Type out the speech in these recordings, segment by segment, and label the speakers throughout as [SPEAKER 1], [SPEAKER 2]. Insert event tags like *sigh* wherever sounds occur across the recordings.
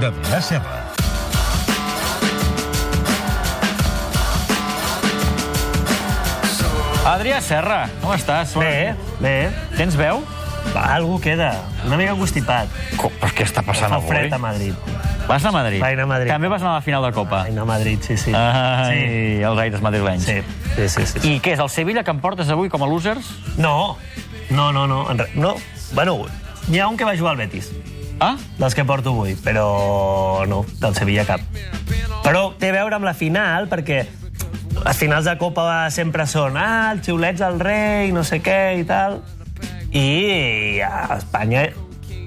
[SPEAKER 1] Damià Serra.
[SPEAKER 2] Adrià Serra, com estàs?
[SPEAKER 3] Bé, bé.
[SPEAKER 2] Tens veu?
[SPEAKER 3] Va, algú queda. Una mica constipat.
[SPEAKER 2] Com, però què està passant
[SPEAKER 3] Fa
[SPEAKER 2] avui?
[SPEAKER 3] fred a Madrid.
[SPEAKER 2] Vas a Madrid?
[SPEAKER 3] Vaig anar a Madrid.
[SPEAKER 2] També vas anar a la final de Copa?
[SPEAKER 3] Ai, no, a Madrid, sí, sí.
[SPEAKER 2] Ai,
[SPEAKER 3] sí.
[SPEAKER 2] els aires madrilenys.
[SPEAKER 3] Sí, sí, sí, sí.
[SPEAKER 2] I què és, el Sevilla que em portes avui com a losers?
[SPEAKER 3] No, no, no, no. No. Bueno, n'hi ha un que va jugar al Betis,
[SPEAKER 2] Ah?
[SPEAKER 3] dels que porto avui, però no, del Sevilla cap. Però té a veure amb la final, perquè les finals de Copa sempre són ah, els xiulets al rei, no sé què i tal. I a Espanya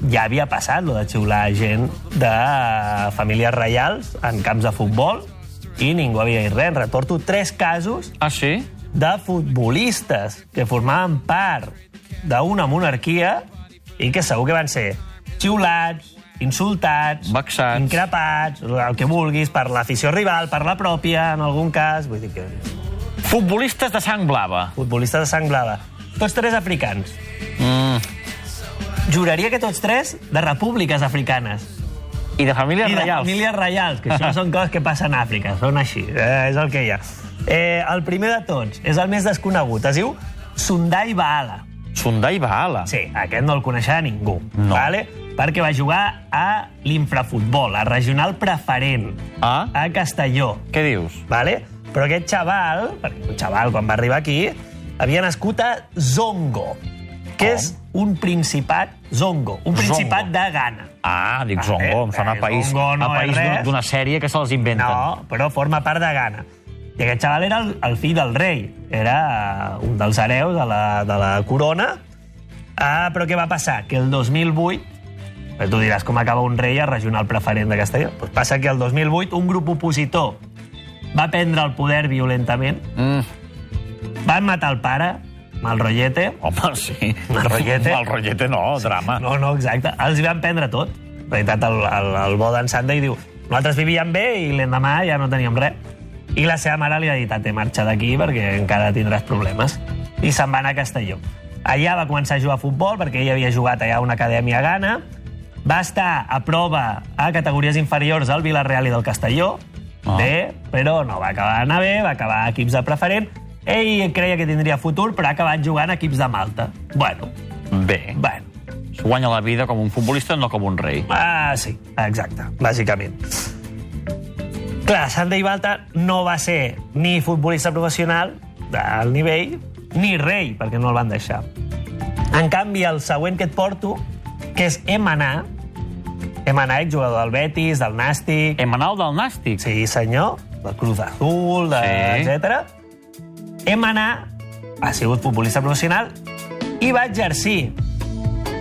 [SPEAKER 3] ja havia passat lo de xiular gent de famílies reials en camps de futbol i ningú havia dit res. Retorto tres casos
[SPEAKER 2] Ah, sí?
[SPEAKER 3] de futbolistes que formaven part d'una monarquia i que segur que van ser xiulats, insultats,
[SPEAKER 2] Vexats.
[SPEAKER 3] increpats, el que vulguis, per l'afició rival, per la pròpia, en algun cas. Vull dir que...
[SPEAKER 2] Futbolistes de sang blava.
[SPEAKER 3] Futbolistes de sang blava. Tots tres africans.
[SPEAKER 2] Mm.
[SPEAKER 3] Juraria que tots tres de repúbliques africanes.
[SPEAKER 2] I de famílies
[SPEAKER 3] I de
[SPEAKER 2] reials.
[SPEAKER 3] famílies reials, que això són coses que passen a Àfrica, són així, eh, és el que hi ha. Eh, el primer de tots és el més desconegut, es diu Sundai Baala.
[SPEAKER 2] Sundai Baala.
[SPEAKER 3] Sí, aquest no el coneixerà ningú,
[SPEAKER 2] No.
[SPEAKER 3] vale? Perquè va jugar a l'infrafutbol, a regional preferent,
[SPEAKER 2] Ah?
[SPEAKER 3] a Castelló.
[SPEAKER 2] Què dius?
[SPEAKER 3] Vale? Però aquest xaval, perquè un xaval quan va arribar aquí, havia nascut a Zongo, que és un principat Zongo, un principat
[SPEAKER 2] Zongo.
[SPEAKER 3] de Ghana.
[SPEAKER 2] Ah, dic Zongo, em sona a
[SPEAKER 3] eh,
[SPEAKER 2] país,
[SPEAKER 3] Zongo no
[SPEAKER 2] a país d'una- sèrie que se'ls inventen.
[SPEAKER 3] No, però forma part de Ghana. I aquest xaval era el, el fill del rei, era un dels hereus de la, de la corona. Ah, però què va passar? Que el 2008, però tu diràs com acaba un rei a regional preferent de Castelló. Pues passa que el 2008 un grup opositor va prendre el poder violentament,
[SPEAKER 2] Mm.
[SPEAKER 3] van matar el pare, mal rotllete,
[SPEAKER 2] Home, sí.
[SPEAKER 3] Mal rotllete. *laughs*
[SPEAKER 2] Mal rotllete no, drama.
[SPEAKER 3] No, no, exacte. Els hi van prendre tot. En realitat, el, el, el bo d'en Sunday diu nosaltres vivíem bé i l'endemà ja no teníem res. I la seva mare li ha dit, te marxa d'aquí perquè encara tindràs problemes. I se'n va anar a Castelló. Allà va començar a jugar a futbol perquè ell havia jugat allà a una acadèmia a Ghana. Va estar a prova a categories inferiors al Villarreal i del Castelló.
[SPEAKER 2] Ah.
[SPEAKER 3] Bé, però no va acabar d'anar bé, va acabar a equips de preferent. Ell creia que tindria futur, però ha acabat jugant a equips de Malta. Bueno,
[SPEAKER 2] Bé,
[SPEAKER 3] bueno,
[SPEAKER 2] es guanya la vida com un futbolista, no com un rei.
[SPEAKER 3] Ah, sí, exacte, bàsicament. Clar, Sunday Balta no va ser ni futbolista professional d'alt nivell, ni rei, perquè no el van deixar. En canvi, el següent que et porto, que és Emaná, Emaná, jugador del Betis, del Nàstic,
[SPEAKER 2] Emanal del Nàstic.
[SPEAKER 3] sí senyor, del Cruz Azul, de,
[SPEAKER 2] Sí.
[SPEAKER 3] etc. Emaná ha sigut futbolista professional i va exercir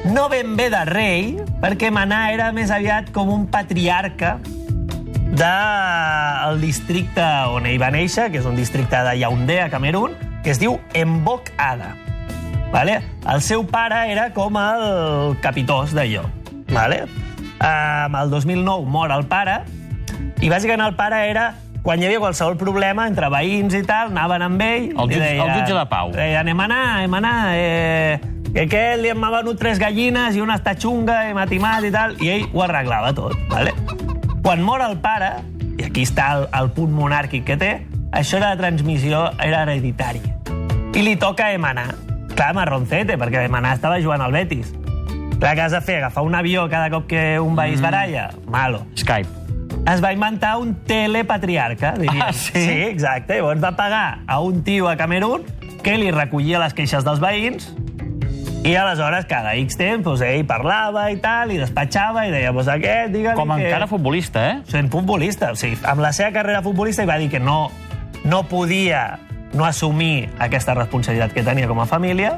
[SPEAKER 3] no ben bé de rei, perquè Manà era més aviat com un patriarca del districte on ell va néixer, que és un districte de Yaoundé, a Camerún, que es diu Mbok Ada. Vale? El seu pare era com el capitós d'allò. Vale? Um, el 2009 mor el pare, i bàsicament el pare era quan hi havia qualsevol problema entre veïns i tal, anaven amb ell...
[SPEAKER 2] El jutge- el jutge de pau.
[SPEAKER 3] Deien, anem a anar, anem a anar, eh, que aquell li m'ha venut tres gallines i una està xunga i m'ha timat i tal, i ell ho arreglava tot, vale? Quan mor el pare, i aquí està el, el punt monàrquic que té, això era de transmissió, era hereditari. I li toca a Emanar. Clar, marroncete, perquè Emanar estava jugant al Betis. Clar, què has de fer? Agafar un avió cada cop que un veí es baralla? Malo.
[SPEAKER 2] Skype.
[SPEAKER 3] Es va inventar un telepatriarca, diríem.
[SPEAKER 2] Ah, sí?
[SPEAKER 3] Sí, exacte. Llavors va pagar a un tio a Camerún que li recollia les queixes dels veïns i aleshores cada X temps doncs, ell parlava i tal, i despatxava i deia, pues aquest, digue-li
[SPEAKER 2] Com
[SPEAKER 3] que...
[SPEAKER 2] encara futbolista, eh?
[SPEAKER 3] Sent futbolista. O sigui, amb la seva carrera futbolista i va dir que no, no podia no assumir aquesta responsabilitat que tenia com a família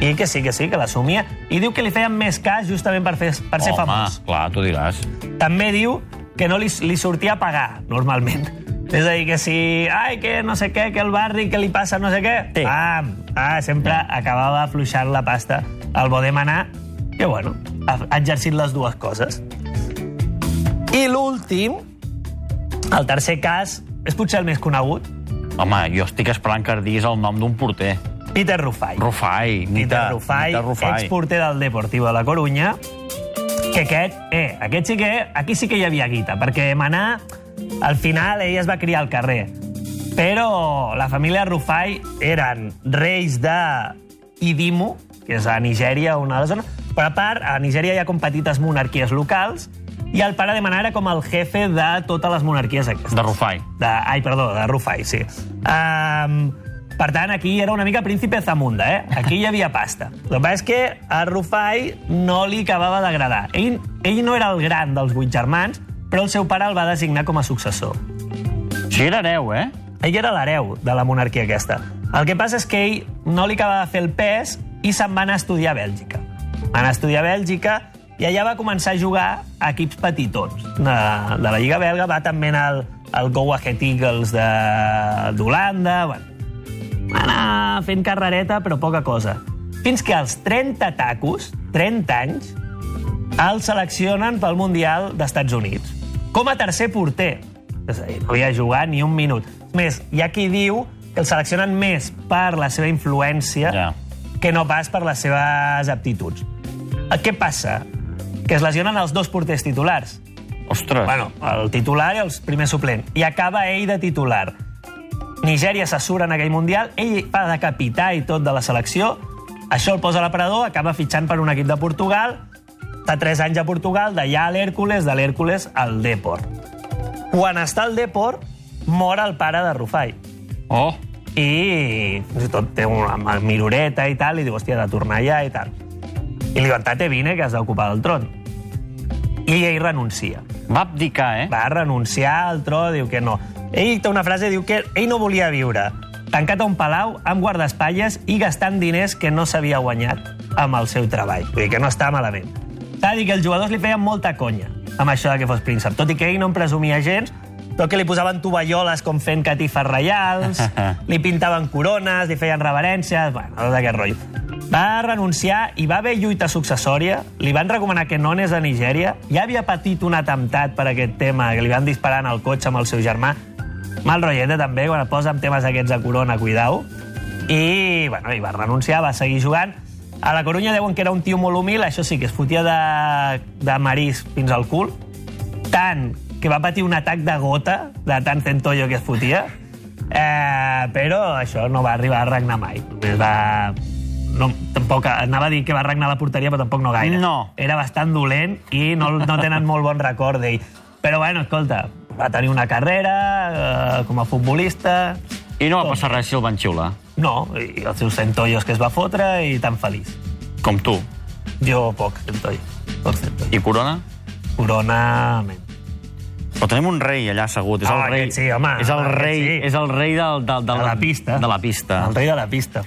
[SPEAKER 3] i que sí, que sí, que l'assumia. I diu que li feien més cas justament per, fer, per ser
[SPEAKER 2] Home,
[SPEAKER 3] famós.
[SPEAKER 2] clar, tu diràs.
[SPEAKER 3] També diu que no li, li sortia a pagar, normalment. És a dir, que si... Ai, que no sé què, que el barri, que li passa no sé què...
[SPEAKER 2] Sí.
[SPEAKER 3] Ah, ah, sempre acabava afluixant la pasta al bo de manar, que, bueno, ha, ha exercit les dues coses. I l'últim, el tercer cas, és potser el més conegut,
[SPEAKER 2] Home, jo estic esperant que diguis el nom d'un porter.
[SPEAKER 3] Peter Rufai.
[SPEAKER 2] Rufai,
[SPEAKER 3] Peter
[SPEAKER 2] Nita,
[SPEAKER 3] Rufai,
[SPEAKER 2] Nita Rufai.
[SPEAKER 3] exporter del Deportivo de la Corunya, que aquest, eh, aquest sí que, aquí sí que hi havia guita, perquè Manà, al final, ell es va criar al carrer. Però la família Rufai eren reis de Idimo, que és a Nigèria, una de les zones, però a part, a Nigèria hi ha com petites monarquies locals, i el pare de Manà era com el jefe de totes les monarquies aquestes.
[SPEAKER 2] De Rufai.
[SPEAKER 3] De, ai, perdó, de Rufai, sí. Um, per tant, aquí era una mica príncipe Zamunda, eh? Aquí hi havia pasta. El que passa és que a Rufai no li acabava d'agradar. Ell, ell no era el gran dels vuit germans, però el seu pare el va designar com a successor.
[SPEAKER 2] Sí, era hereu, eh?
[SPEAKER 3] Ell era l'hereu de la monarquia aquesta. El que passa és que ell no li acabava de fer el pes i se'n va anar a estudiar a Bèlgica. Va anar a estudiar a Bèlgica i allà va començar a jugar a equips petitons de, de la Lliga belga. Va també anar al, al Go Ahead Eagles de- d'Holanda. Bueno, va anar fent carrereta, però poca cosa. Fins que als 30 tacos, 30 anys, el seleccionen pel Mundial d'Estats Units. Com a tercer porter. És a dir, no havia jugat ni un minut. És Més, hi ha qui diu que el seleccionen més per la seva influència
[SPEAKER 2] Ja.
[SPEAKER 3] que no pas per les seves aptituds. Eh, Què passa? Que es lesionen els dos porters titulars.
[SPEAKER 2] Ostres.
[SPEAKER 3] Bueno, el titular i el primer suplent. I acaba ell de titular. Nigèria s'assura en aquell Mundial, ell de capità i tot de la selecció, això el posa a l'aparador, acaba fitxant per un equip de Portugal, fa 3 anys a Portugal, d'allà a l'Hèrcules, de l'Hèrcules al Depor. Quan està al Depor, mor el pare de Rufai.
[SPEAKER 2] Oh,
[SPEAKER 3] I fins i tot té una miroreta i tal, i diu, hòstia, de tornar allà i tal. I li diuen, tate, vine, que has d'ocupar el tron. I ell renuncia
[SPEAKER 2] va abdicar, eh?
[SPEAKER 3] va renunciar al tro, diu que no. Ell té una frase, diu que ell no volia viure tancat a un palau amb guardaespatlles i gastant diners que no s'havia guanyat amb el seu treball. Vull dir que no està malament. S'ha de dir que els jugadors li feien molta conya amb això de que fos príncep, tot i que ell no en presumia gens, però que li posaven tovalloles com fent catifes reials, *laughs* li pintaven corones, li feien reverències, bueno, tot aquest rotllo. Va renunciar i va haver lluita successòria, li van recomanar que no anés a Nigèria, ja havia patit un atemptat per aquest tema, que li van disparar en el cotxe amb el seu germà, mal rotlleta també, quan et posa amb temes aquests a corona, cuidau. I, bueno, i va renunciar, va seguir jugant. A la Corunya deuen que era un tio molt humil, això sí, que es fotia de, de marís fins al cul, tant que va patir un atac de gota, de tant centollo que es fotia, eh, però això no va arribar a regnar mai. Només va... No, tampoc, anava a dir que va regnar la porteria, però tampoc no gaire.
[SPEAKER 2] No.
[SPEAKER 3] Era bastant dolent i no, no tenen molt bon record d'ell. Però, bueno, escolta, va tenir una carrera eh, com a futbolista...
[SPEAKER 2] I no va passar res si el van xiular.
[SPEAKER 3] No, i els seus centollos que es va fotre i tan feliç.
[SPEAKER 2] Com tu.
[SPEAKER 3] Jo poc centollo. Poc centollo.
[SPEAKER 2] I Corona?
[SPEAKER 3] Corona... men.
[SPEAKER 2] Però tenim un rei allà assegut. És
[SPEAKER 3] Ah,
[SPEAKER 2] el rei,
[SPEAKER 3] aquest sí, home,
[SPEAKER 2] és el rei,
[SPEAKER 3] sí.
[SPEAKER 2] és el rei del, del, del,
[SPEAKER 3] De la pista.
[SPEAKER 2] De la pista.
[SPEAKER 3] El rei de la pista.